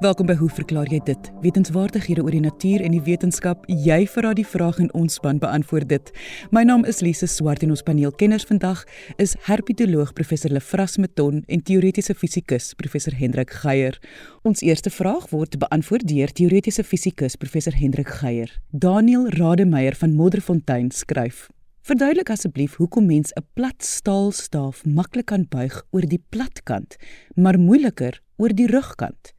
Welkom by Hoe verklaar jy dit? Wetenskapwaardighede oor die natuur en die wetenskap. Jy vra die vraag en ons span beantwoord dit. My naam is Lise Swart en ons paneelkenners vandag is herpetoloog professor Lefras Meton en teoretiese fisikus professor Hendrik Geier. Ons eerste vraag word beantwoord deur teoretiese fisikus professor Hendrik Geier. Daniel Rademeier van Modderfontein skryf: Verduidelik asseblief hoekom mens 'n plat staalstaaf maklik kan buig oor die platkant, maar moeiliker oor die rugkant.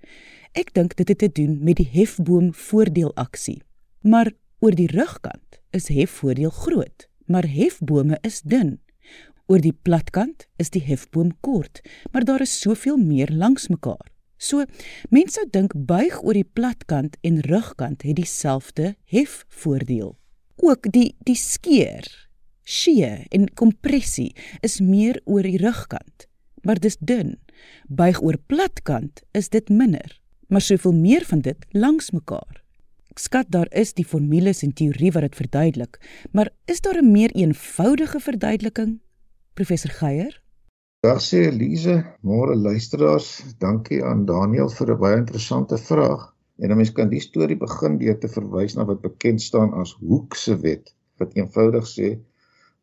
Ek dink dit het te doen met die hefboom voordeelaksie. Maar oor die rugkant is hefvoordeel groot, maar hefbome is dun. Oor die platkant is die hefboom kort, maar daar is soveel meer langs mekaar. So, mense sou dink buig oor die platkant en rugkant het dieselfde hefvoordeel. Ook die die skeer, skie en kompressie is meer oor die rugkant, maar dis dun. Buig oor platkant is dit minder maar soveel meer van dit langs mekaar. Ek skat daar is die formules en teorie wat dit verduidelik, maar is daar 'n meer eenvoudige verduideliking? Professor Geier? Dag sê Elise, môre luisteraars, dankie aan Daniel vir 'n baie interessante vraag. En 'n mens kan die storie begin deur te verwys na wat bekend staan as Hooke se wet, wat eenvoudig sê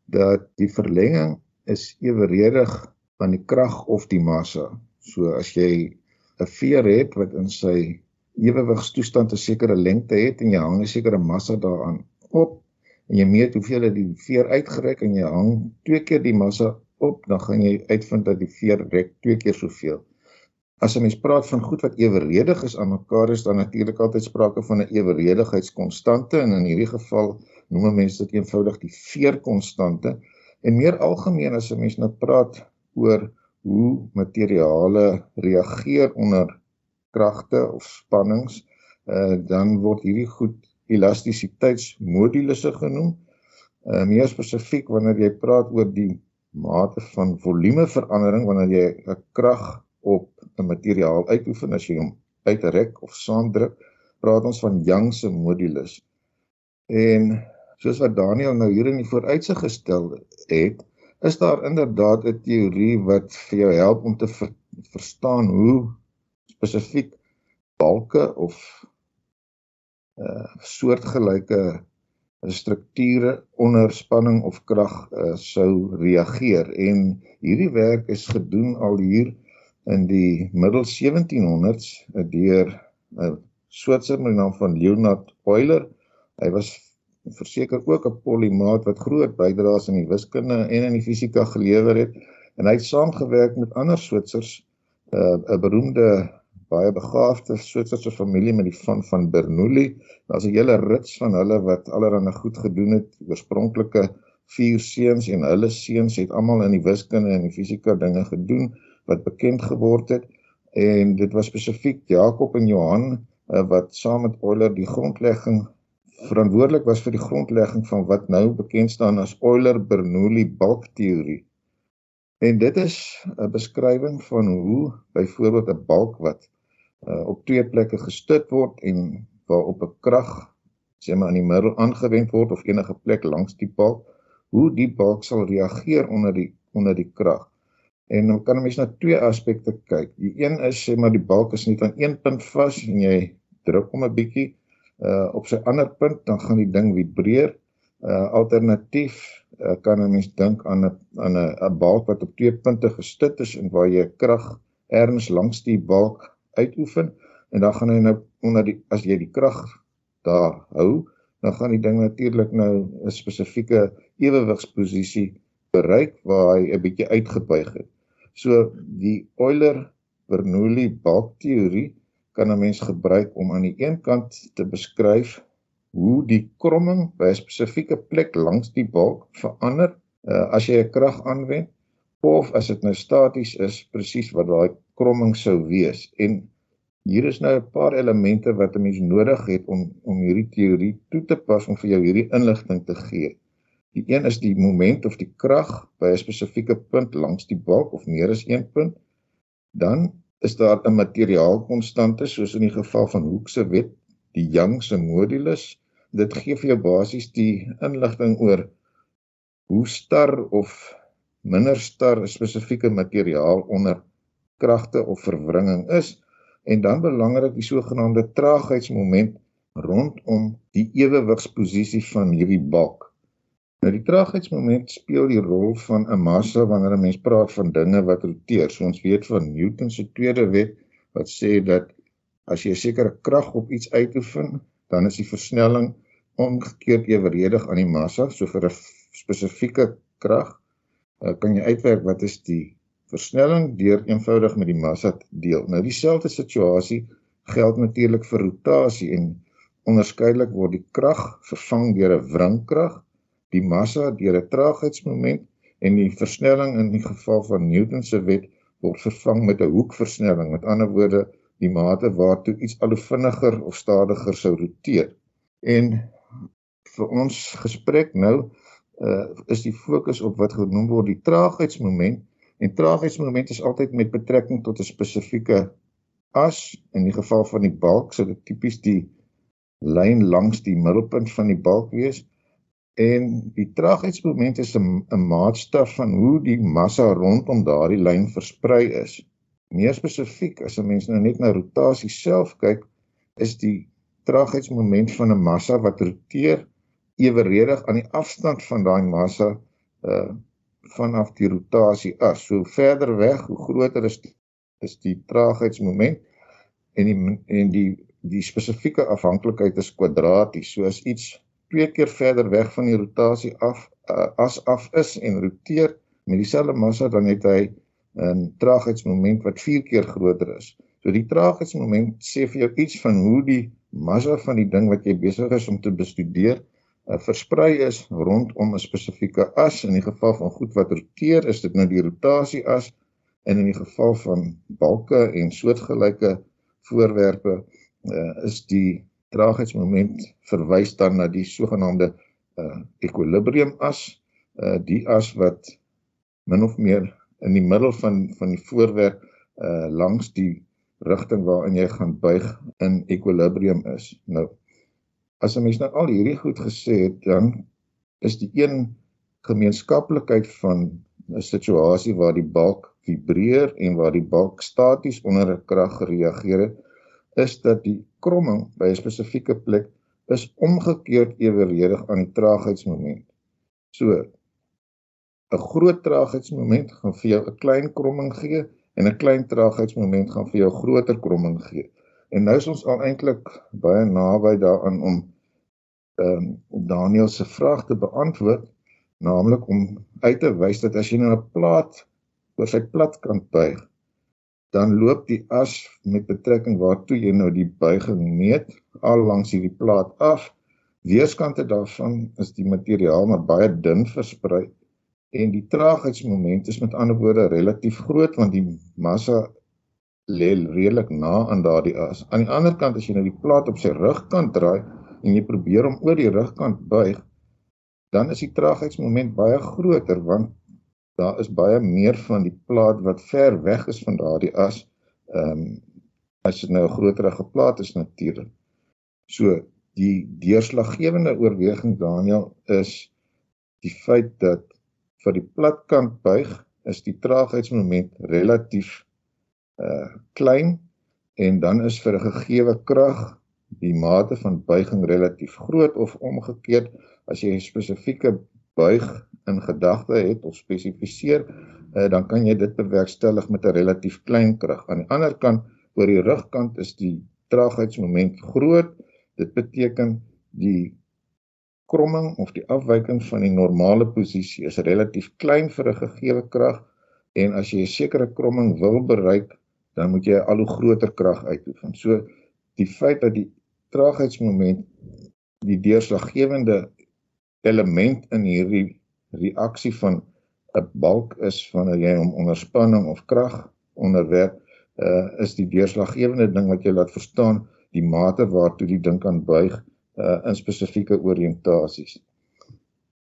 dat die verlenging is eweredig aan die krag of die massa. So as jy 'n veer het wat in sy ewewigstoestand 'n sekere lengte het en jy hang 'n sekere massa daaraan op en jy meet hoeveel dit die veer uitgereik en jy hang twee keer die massa op, dan gaan jy uitvind dat die veer rek twee keer soveel. As 'n mens praat van goed wat eweredig is aan mekaar, is dan natuurlik altyd sprake van 'n eweredigheidskonstante en in hierdie geval noem mense dit eenvoudig die veerkonstante. En meer algemeen as 'n mens nou praat oor hoe materiale reageer onder kragte of spannings, uh, dan word hierdie goed elastisiteitsmodulusse genoem. Uh, meer spesifiek wanneer jy praat oor die mate van volumeverandering wanneer jy 'n krag op 'n materiaal uitoefen as jy hom uitrek of saamdruk, praat ons van Young se modulus. En soos wat Daniel nou hier in die vooruitsig gestel het, is daar inderdaad 'n teorie wat vir jou help om te ver, verstaan hoe spesifiek balke of uh soortgelyke strukture onder spanning of krag uh, sou reageer en hierdie werk is gedoen al hier in die middel 1700s uh, deur 'n uh, Switser met die naam van Leonhard Euler. Hy was verseker ook 'n polymaat wat groot bydraes in die wiskunde en in die fisika gelewer het. En hy het saamgewerk met ander Switsers uh, 'n uh, beroemde baie begaafde Switserse familie met die van van Bernoulli. Daar's 'n hele rits van hulle wat allerhande goed gedoen het. Oorspronklike vier seuns en hulle seuns het almal in die wiskunde en die fisika dinge gedoen wat bekend geword het. En dit was spesifiek Jakob en Johan uh, wat saam met Euler die grondlegging verantwoordelik was vir die grondlegging van wat nou bekend staan as Euler-Bernoulli balkteorie. En dit is 'n beskrywing van hoe byvoorbeeld 'n balk wat uh, op twee plekke gestit word en waarop 'n krag sê maar in die middel aangewend word of enige plek langs die balk, hoe die balk sal reageer onder die onder die krag. En dan kan 'n mens na twee aspekte kyk. Die een is sê maar die balk is net aan een punt vas en jy druk hom 'n bietjie uh op sy ander punt dan gaan die ding vibreer. Uh alternatief uh, kan 'n mens dink aan 'n aan 'n 'n balk wat op twee punte gestit is en waar jy krag erns langs die balk uitoefen en dan gaan hy nou onder die as jy die krag daar hou, dan gaan die ding natuurlik nou 'n spesifieke ewewigsposisie bereik waar hy 'n bietjie uitgebuig het. So die Euler-Bernoulli balkteorie kan 'n mens gebruik om aan die een kant te beskryf hoe die kromming by 'n spesifieke plek langs die balk verander uh, as jy 'n krag aanwend of as dit nou staties is presies wat daai kromming sou wees en hier is nou 'n paar elemente wat 'n mens nodig het om om hierdie teorie toe te pas om vir jou hierdie inligting te gee. Die een is die moment of die krag by 'n spesifieke punt langs die balk of meer as een punt. Dan is daar 'n materiaalkonstante soos in die geval van Hooke se wet, die Young se modulus. Dit gee vir jou basies die inligting oor hoe star of minder star 'n spesifieke materiaal onder kragte of verwringing is en dan belangrik die sogenaamde traagheidsmoment rondom die ewewigsposisie van hierdie balk. Nou die traagheidsmoment speel die rol van 'n massa wanneer 'n mens praat van dinge wat roteer. So ons weet van Newton se tweede wet wat sê dat as jy 'n sekere krag op iets uitoefen, dan is die versnelling omgekeerd eweredig aan die massa. So vir 'n spesifieke krag uh, kan jy uitwerk wat is die versnelling deur eenvoudig met die massa deel. Nou dieselfde situasie geld natuurlik vir rotasie en onderskeidelik word die krag vervang deur 'n wringkrag die massa deur 'n traagheidsmoment en die versnelling in die geval van Newton se wet word vervang met 'n hoekversnelling. Met ander woorde, die mate waartoe iets al hoe vinniger of stadiger sou roteer. En vir ons gesprek nou uh, is die fokus op wat genoem word die traagheidsmoment en traagheidsmoment is altyd met betrekking tot 'n spesifieke as in die geval van die balk sou dit tipies die lyn langs die middelpunt van die balk wees En die traagheidsmoment is 'n maatstaf van hoe die massa rondom daardie lyn versprei is. Meer spesifiek, as 'n mens nou net na rotasie self kyk, is die traagheidsmoment van 'n massa wat roteer eweredig aan die afstand van daai massa uh vanaf die rotasie as. So verder weg, hoe groter is die, is die traagheidsmoment en die en die die spesifieke afhanklikheid is kwadraties. So as iets twee keer verder weg van die rotasie af uh, as af is en roteer met dieselfde massa dan het hy 'n traagheidsmoment wat vier keer groter is. So die traagheidsmoment sê vir jou iets van hoe die massa van die ding wat jy besig is om te bestudeer uh, versprei is rondom 'n spesifieke as. In die geval van goed wat roteer, is dit nou die rotasie as en in die geval van balke en soortgelyke voorwerpe uh, is die traagheidsmoment verwys dan na die sogenaamde uh equilibrium as uh die as wat min of meer in die middel van van die voorwerp uh langs die rigting waarin jy gaan buig in equilibrium is. Nou as 'n mens nou al hierdie goed gesê het, dan is die een gemeenskaplikheid van 'n situasie waar die balk vibreer en waar die balk staties onder 'n krag reageer het, is dat die kromming by 'n spesifieke plek is omgekeerd eweredig aan die traagheidsmoment. So 'n groot traagheidsmoment gaan vir jou 'n klein kromming gee en 'n klein traagheidsmoment gaan vir jou 'n groter kromming gee. En nou is ons al eintlik baie naby daaraan om ehm um, Daniel se vraag te beantwoord, naamlik om uit te wys dat as jy nou 'n plaat oor sy platkant buig, dan loop die as met betrekking waartoe jy nou die buiging meet al langs hierdie plaat af. Weerskante daarvan is die materiaal maar baie dun versprei en die traagheidsmoment is met ander woorde relatief groot want die massa lê redelik na aan daardie as. Aan die ander kant as jy nou die plaat op sy rugkant draai en jy probeer hom oor die rugkant buig, dan is die traagheidsmoment baie groter want daar is baie meer van die plaat wat ver weg is van daardie as ehm um, as dit nou 'n groterige plaat is natuurlik. So die deurslaggewende oorweging Daniel is die feit dat vir die platkant buig is die traagheidsmoment relatief uh klein en dan is vir 'n gegeewe krag die mate van buiging relatief groot of omgekeerd as jy 'n spesifieke buig in gedagte het of spesifiseer, uh, dan kan jy dit bewerkstellig met 'n relatief klein krag. Aan die ander kant, oor die rugkant is die traagheidsmoment groot. Dit beteken die kromming of die afwyking van die normale posisie is relatief klein vir 'n gegeewe krag en as jy 'n sekere kromming wil bereik, dan moet jy 'n al hoe groter krag uitoefen. So die feit dat die traagheidsmoment die deurslaggewende element in hierdie reaksie van 'n balk is wanneer jy hom onder spanning of krag onderwerp, uh is die deurslaggewende ding wat jy laat verstaan die mate waartoe die ding kan buig uh in spesifieke oriëntasies.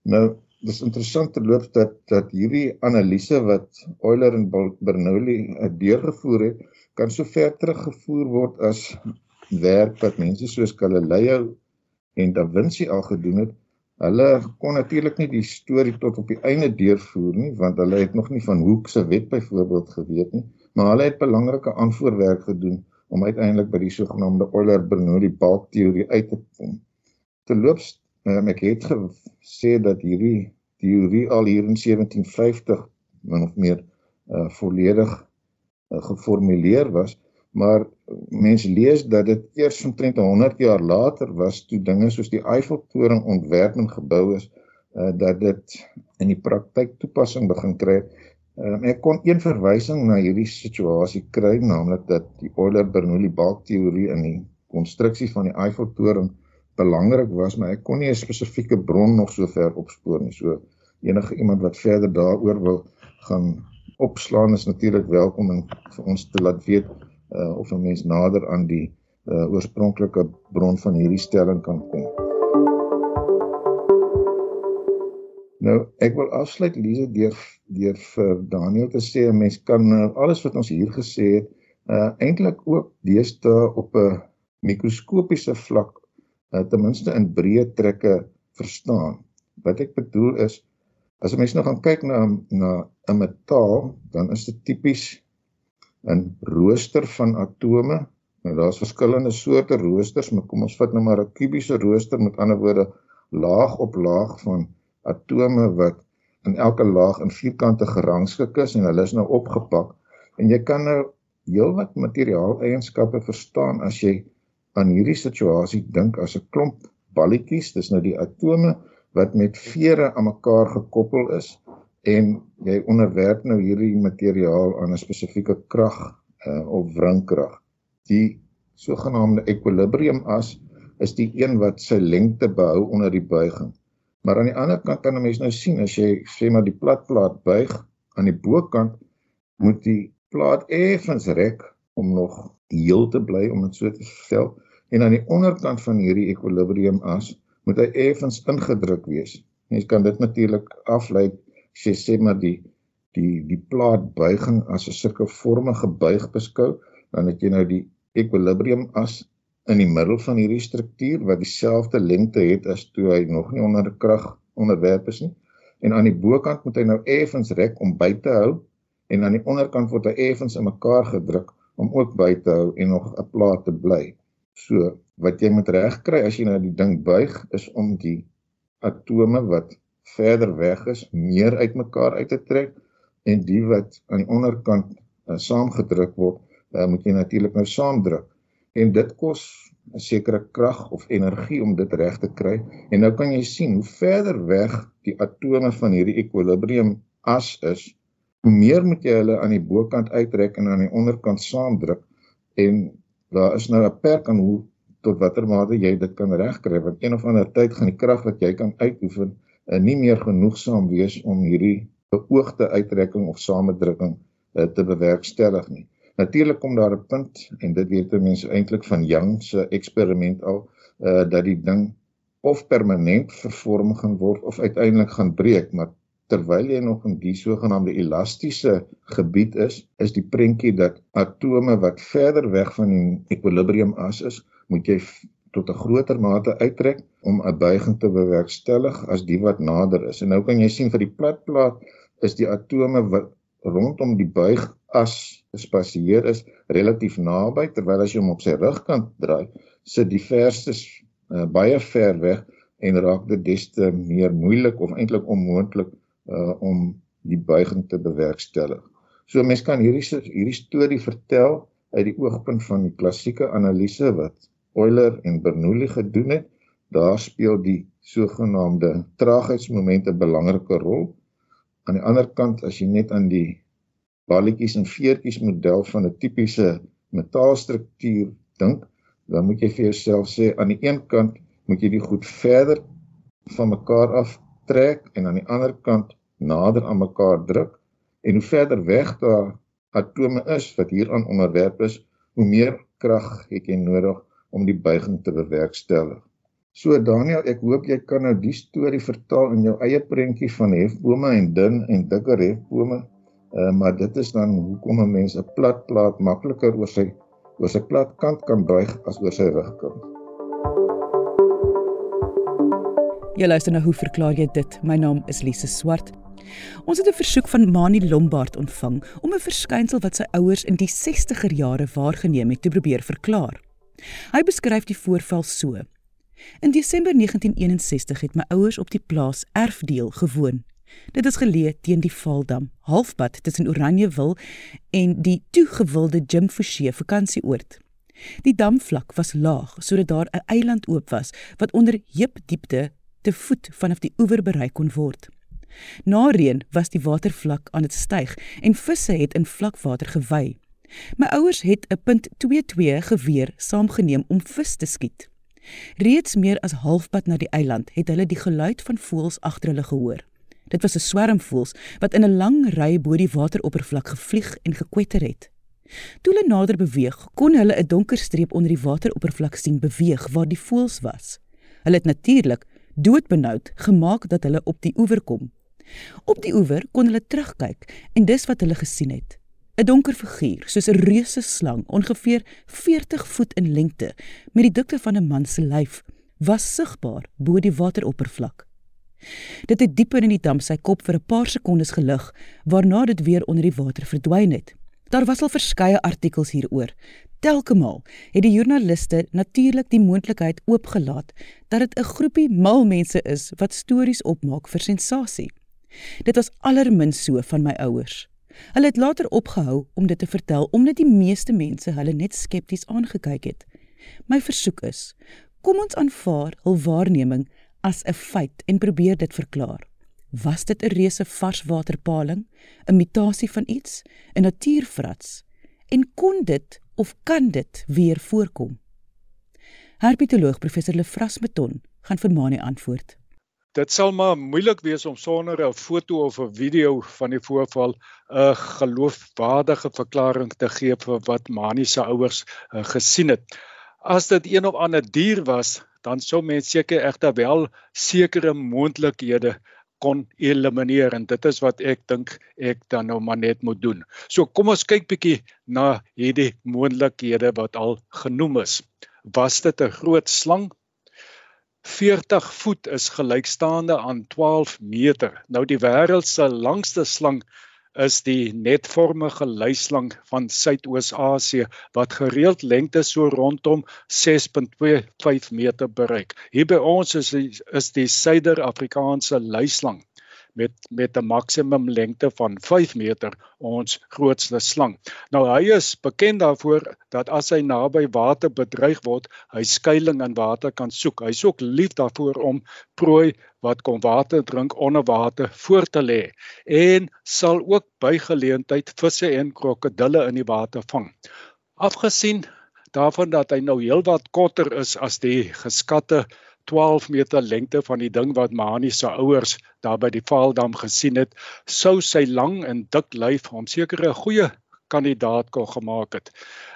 Nou, dis interessant te loop dat dat hierdie analise wat Euler en Bernoulli uh, deurgevoer het, kan so ver teruggevoer word as werk wat mense soos Galileo en Da Vinci al gedoen het Hulle kon natuurlik nie die storie tot op die einde deurvoer nie want hulle het nog nie van Hooke se wet byvoorbeeld geweet nie, maar hulle het belangrike aanvoorwerk gedoen om uiteindelik by die sogenaamde Euler-Bernoulli balkteorie uit te kom. Terloops, um, ek het gesê dat hierdie teorie al hier in 1750 min of meer uh, volledig uh, geformuleer was, maar mense lees dat dit eers omtrent 100 jaar later was toe dinge soos die Eiffeltoring ontwerp en gebou is, uh, dat dit in die praktyk toepassing begin kry Um, ek kon een verwysing na hierdie situasie kry, naamlik dat die Euler-Bernoulli balkteorie in die konstruksie van die Eiffeltoring belangrik was, maar ek kon nie 'n spesifieke bron nog sover opspoor nie. So enige iemand wat verder daaroor wil gaan opslaan is natuurlik welkom en vir ons te laat weet uh, of 'n mens nader aan die uh, oorspronklike bron van hierdie stelling kan kom. Nou, ek wil afsluit Lize deur deur vir Daniel te sê 'n mens kan uh, alles wat ons hier gesê het, uh eintlik ook deesdae op 'n mikroskopiese vlak uh, ten minste in breë trekke verstaan. Wat ek bedoel is as 'n mens nou gaan kyk na na 'n metaal, dan is dit tipies 'n rooster van atome. Nou daar's verskillende soorte roosters, maar kom ons vat nou maar 'n kubiese rooster met ander woorde laag op laag van atome wat in elke laag in vierkante gerangskik is en hulle is nou opgepak en jy kan nou heelwat materiaaleienskappe verstaan as jy aan hierdie situasie dink as 'n klomp balletjies dis nou die atome wat met vere aan mekaar gekoppel is en jy onderwerp nou hierdie materiaal aan 'n spesifieke krag uh, of wringkrag die sogenaamde ekwilibrium as is die een wat sy lengte behou onder die buiging. Maar aan die ander kant kan 'n mens nou sien as jy sê maar die platplaat buig aan die bokant moet die plaat effens rek om nog heel te bly om dit so te stel en aan die onderkant van hierdie ekwilibrium as moet hy effens ingedruk wees. Mens kan dit natuurlik aflei jy sê maar die die die plaat buiging as 'n sulke vormige buig beskou, dan het jy nou die ekwilibrium as in die middel van hierdie struktuur wat dieselfde lengte het as toe hy nog nie onder krag onderwerp is nie. En aan die bokant moet hy nou effens rek om by te hou en aan die onderkant word hy effens in mekaar gedruk om ook by te hou en nog 'n plaat te bly. So wat jy moet regkry as jy nou die ding buig is om die atome wat verder weg is meer uitmekaar uit te trek en die wat aan die onderkant uh, saamgedruk word, uh, moet jy natuurlik nou saamdruk en dit kos 'n sekere krag of energie om dit reg te kry. En nou kan jy sien hoe verder weg die atome van hierdie ekwilibrium as is, hoe meer moet jy hulle aan die bokant uittrek en aan die onderkant saamdruk en daar is nou 'n perk aan hoe tot watter mate jy dit kan regkry want een of ander tyd gaan die krag wat jy kan uitoefen nie meer genoegsaam wees om hierdie beoogde uittrekking of samedrukking uh, te bewerkstellig nie. Natuurlik kom daar 'n punt en dit weet mense eintlik van Young se eksperiment al uh dat die ding of permanent vervorm gaan word of uiteindelik gaan breek, maar terwyl jy nog in die sogenaamde elastiese gebied is, is die prentjie dat atome wat verder weg van die ekwilibrium as is, moet jy tot 'n groter mate uittrek om 'n buiging te bewerkstellig as die wat nader is. En nou kan jy sien vir die platplaat is die atome rondom die buig as gespasieer is relatief naby terwyl as jy hom op sy rugkant draai sit die verstes uh, baie ver weg en raak dit des te meer moeilik of eintlik onmoontlik uh, om die buiging te bewerkstellig. So mense kan hierdie hierdie storie vertel uit die oogpunt van die klassieke analise wat Euler en Bernoulli gedoen het. Daar speel die sogenaamde traagheidsmomente 'n belangrike rol. Aan die ander kant as jy net aan die balletjies en veertjies model van 'n tipiese metaalstruktuur dink, dan moet jy vir jouself sê aan die een kant moet jy die goed verder van mekaar af trek en aan die ander kant nader aan mekaar druk en hoe verder weg daar atome is wat hieraan onderwerp is, hoe meer krag het jy nodig om die buiging te bewerkstellig. So Daniel, ek hoop jy kan nou die storie vertaal in jou eie prentjie van hefbome en dun en dikker hefbome Uh, maar dit is dan hoekom 'n mens 'n plat plaat makliker oor sy oor sy plat kant kan buig as oor sy rugkant. Jy luister na hoe verklaar jy dit? My naam is Lise Swart Ons het 'n versoek van Mani Lombard ontvang om 'n verskynsel wat sy ouers in die 60er jare waargeneem het te probeer verklaar. Hy beskryf die voorval so: In Desember 1961 het my ouers op die plaas Erfdeel gewoon. Dit is geleë teen die Valdam, halfpad tussen Oranjewil en die toegewilde Jim Forshey vakansieoord. Die damvlak was laag sodat daar 'n eiland oop was wat onder heupdiepte te voet vanaf die oewer bereik kon word. Na reën was die watervlak aan dit styg en visse het in vlakwater gewy. My ouers het 'n .22 geweer saamgeneem om vis te skiet. Reeds meer as halfpad na die eiland het hulle die geluid van voëls agter hulle gehoor. Dit was 'n swerm voëls wat in 'n lang ry bo die wateroppervlak gevlieg en gekwetter het. Toe hulle nader beweeg, kon hulle 'n donker streep onder die wateroppervlak sien beweeg waar die voëls was. Hulle het natuurlik doodbenoud gemaak dat hulle op die oewer kom. Op die oewer kon hulle terugkyk en dis wat hulle gesien het. 'n Donker figuur, soos 'n reuse slang, ongeveer 40 voet in lengte, met die dikte van 'n man se lyf, was sigbaar bo die wateroppervlak. Dit het dieper in die dam sy kop vir 'n paar sekondes gelig, waarna dit weer onder die water verdwyn het. Daar was al verskeie artikels hieroor. Telkemaal het die joernaliste natuurlik die moontlikheid oopgelaat dat dit 'n groepie mal mense is wat stories opmaak vir sensasie. Dit was allermins so van my ouers. Hulle het later opgehou om dit te vertel omdat die meeste mense hulle net skepties aangekyk het. My versoek is: kom ons aanvaar hul waarneming as 'n feit en probeer dit verklaar. Was dit 'n reuse varswaterpaling, 'n mutasie van iets, 'n natuurfrats? En kon dit of kan dit weer voorkom? Herpetoloog professor Lefras Meton gaan vir Mani antwoord. Dit sal maar moeilik wees om sonder 'n foto of 'n video van die voorval 'n geloofwaardige verklaring te gee vir wat Mani se ouers uh, gesien het. As dit een of ander dier was, dan sou mens seker egter wel sekere moontlikhede kon elimineer en dit is wat ek dink ek dan nou maar net moet doen. So kom ons kyk bietjie na hierdie moontlikhede wat al genoem is. Was dit 'n groot slang 40 voet is gelykstaande aan 12 meter. Nou die wêreld se langste slang is die netvormige luislang van Suidoos-Asië wat gereeld lengte so rondom 6.25 meter bereik. Hier by ons is die, is die Suider-Afrikaanse luislang met met 'n maksimum lengte van 5 meter ons grootste slang. Nou hy is bekend daarvoor dat as hy naby water bedreig word, hy skuilings in water kan soek. Hy's ook lief daarvoor om prooi wat kom water drink onder water voor te lê en sal ook by geleentheid visse en krokodille in die water vang. Afgesien daarvan dat hy nou heelwat korter is as die geskatte 12 meter lengte van die ding wat Mani se ouers daar by die Vaaldam gesien het, sou sy lang en dik lyf hom seker 'n goeie kandidaat kon gemaak het.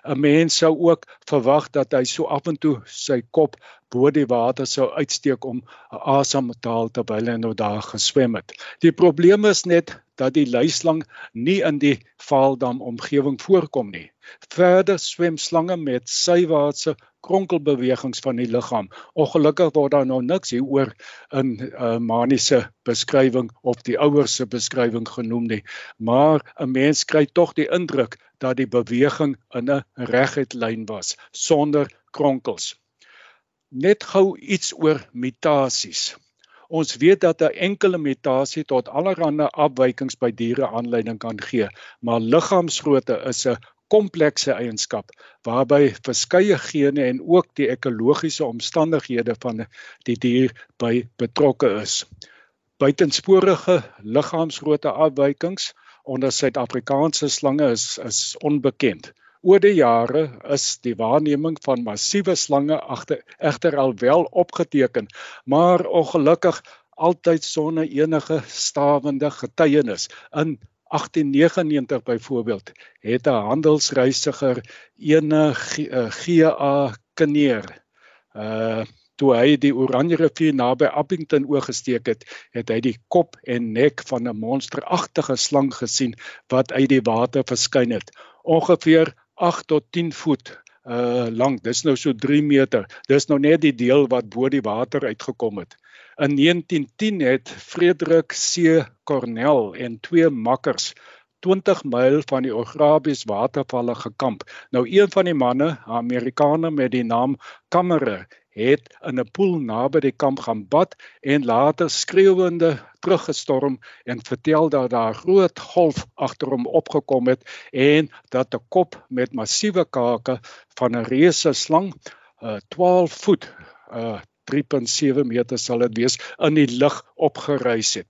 'n Mens sou ook verwag dat hy so af en toe sy kop bo die water sou uitsteek om asem te haal terwyl hy nou daar geswem het. Die probleem is net dat die luislang nie in die Vaaldam omgewing voorkom nie. Verder swem slange met sywaartse kronkelbewegings van die liggaam. Ongelukkig word daar nou niks hieroor in uh, maniese beskrywing of die ouers se beskrywing genoem nie, maar 'n mens kry tog die indruk dat die beweging in 'n reguit lyn was sonder kronkels. Net gou iets oor mutasies. Ons weet dat 'n enkele mutasie tot allerlei afwykings by diere aanleiding kan gee, maar liggaamsgrootte is 'n komplekse eienskap waarby verskeie gene en ook die ekologiese omstandighede van die dier by betrokke is. Buitensporige liggaamsgrootte afwykings onder Suid-Afrikaanse slange is is onbekend. Oor die jare is die waarneming van massiewe slange agter egter alwel opgeteken, maar ongelukkig altyd sonder enige stawende getuienis in 1899 byvoorbeeld het 'n handelsreisiger ene GA Kneer uh toe hy die Oranje rivier naby Appington oorgesteek het, het hy die kop en nek van 'n monsteragtige slang gesien wat uit die water verskyn het. Ongeveer 8 tot 10 voet uh lank. Dis nou so 3 meter. Dis nou net die deel wat bo die water uitgekom het. In 1910 het Frederik C. Cornell en twee makkers 20 myl van die Ograbies watervalle gekamp. Nou een van die manne, 'n Amerikaner met die naam Kammerer, het in 'n poel naby die kamp gaan bad en later skreeuende teruggestorm en vertel dat daar 'n groot golf agter hom opgekom het en dat 'n kop met massiewe kake van 'n reuse slang, uh, 12 voet, uh, 3.7 meter sal dit wees, in die lug opgeruis het.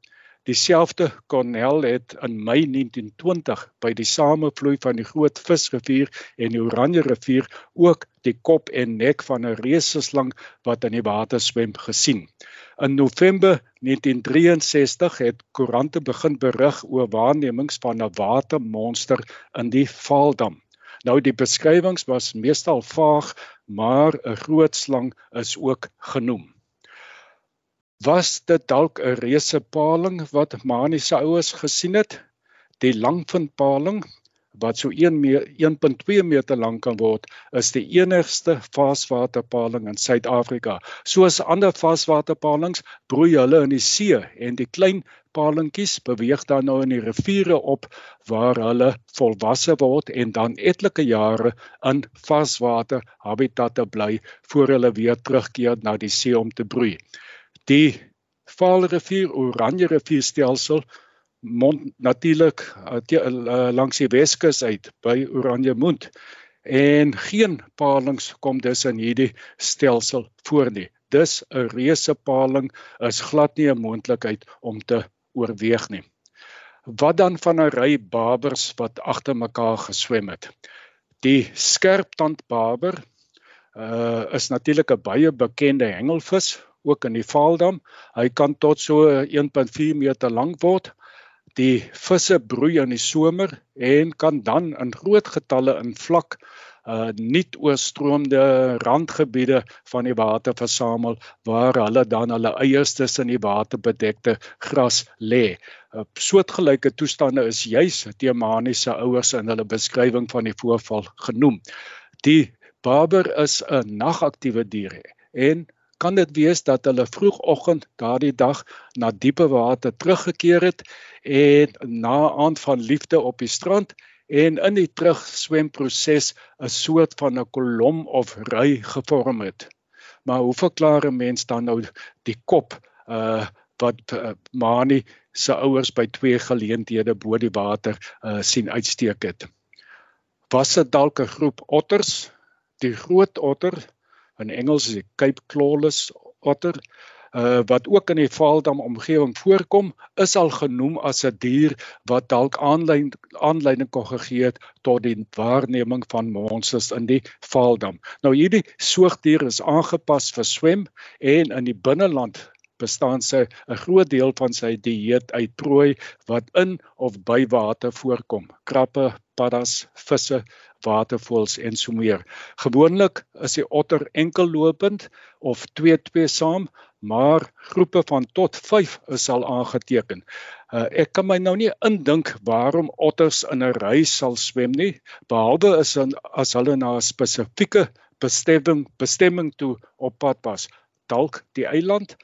Dieselfde Cornell het in Mei 1920 by die samevloei van die Groot Visrivier en die Oranje rivier ook die kop en nek van 'n reuseslang wat in die water swem gesien. In November 1963 het koerante begin berig oor waarnemings van 'n watermonster in die Vaaldam. Nou die beskrywings was meestal vaag, maar 'n groot slang is ook genoem was dit dalk 'n reuse paling wat Mani se ouers gesien het? Die langvinpaling wat so 1.2 meter lank kan word, is die enigste vaaswaterpaling in Suid-Afrika. Soos ander vaaswaterpalings broei hulle in die see en die klein palingkies beweeg dan nou in die riviere op waar hulle volwasse word en dan etlike jare in vaaswater habitatte bly voor hulle weer terugkeer na die see om te broei die Vaalrivier Oranje rivierstelsel mond natuurlik uh, langs die Weskus uit by Oranje Mond en geen palings kom dus in hierdie stelsel voor nie. Dis 'n reuse paling is glad nie 'n moontlikheid om te oorweeg nie. Wat dan van 'n ry babers wat agter mekaar geswem het? Die skerptandbaber uh is natuurlik 'n baie bekende hengelvis ook in die Vaaldam. Hy kan tot so 1.4 meter lank word. Die visse broei in die somer en kan dan in groot getalle in vlak uh nuut oorstroomde randgebiede van die water versamel waar hulle dan hulle eiers tussen die waterbedekte gras lê. Uh, soortgelyke toestande is juis teemaniese ouers in hulle beskrywing van die voorval genoem. Die barber is 'n nagaktiewe dier en kan dit wees dat hulle vroegoggend daardie dag na diepe water teruggekeer het en na aand van liefde op die strand en in die terugswemproses 'n soort van 'n kolom of ry gevorm het. Maar hoe verklaar 'n mens dan nou die kop uh wat uh, Mani se ouers by twee geleenthede bo die water uh sien uitsteek het? Was dit dalk 'n groep otters? Die groot otter in Engels is die Cape Clawless otter uh, wat ook in die Vaaldam omgewing voorkom is al genoem as 'n dier wat dalk aanlyn aanleiding kon gegee het tot die waarneming van monsters in die Vaaldam. Nou hierdie soogdier is aangepas vir swem en in die binneland bestaan sy 'n groot deel van sy dieet uit prooi wat in of by water voorkom. Krappe, paddas, visse, watervoëls en so meer. Gewoonlik is die otter enkellopend of 2-2 saam, maar groepe van tot 5 is al aangeteken. Uh, ek kan my nou nie indink waarom otters in 'n ry sal swem nie, behalwe is in, as hulle na 'n spesifieke bestemming bestemming toe op pad was. Dalk die eiland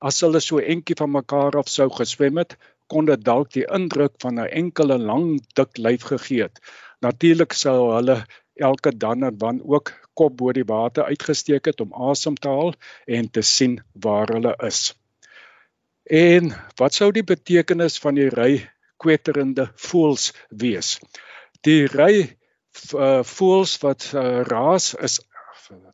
as hulle so entjie van mekaar af sou geswem het, kon dit dalk die indruk van 'n enkele lang dik lyf gegee het. Natuurlik sou hulle elke dan en dan ook kop bo die water uitgesteek het om asem te haal en te sien waar hulle is. En wat sou die betekenis van die ry kwetterende voëls wees? Die ry uh, voëls wat uh, raas is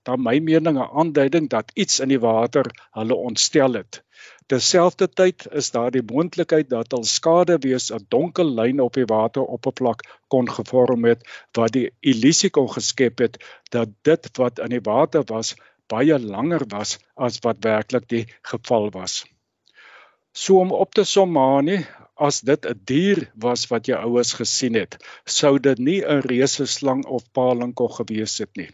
dan my mening 'n aanduiding dat iets in die water hulle ontstel het. Terselfdertyd is daar die moontlikheid dat al skade wees 'n donker lyn op die wateroppervlak kon gevorm het wat die illusie kon geskep het dat dit wat in die water was baie langer was as wat werklik die geval was. So om op te sommanie, as dit 'n dier was wat jou ouers gesien het, sou dit nie 'n reuse slang of paling kon gewees het nie.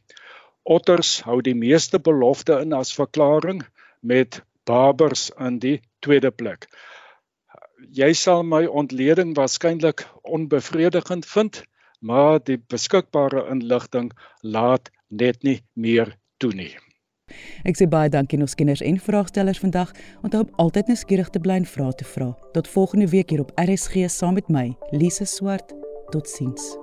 Otters hou die meeste belofte in as verklaring met Barbers in die tweede plek. Jy sal my ontleding waarskynlik onbevredigend vind, maar die beskikbare inligting laat net nie meer toe nie. Ek sê baie dankie aan ons kenners en vraagstellers vandag. Onthou om altyd nuuskierig te bly en vrae te vra. Tot volgende week hier op RSG saam met my, Lise Swart. Totsiens.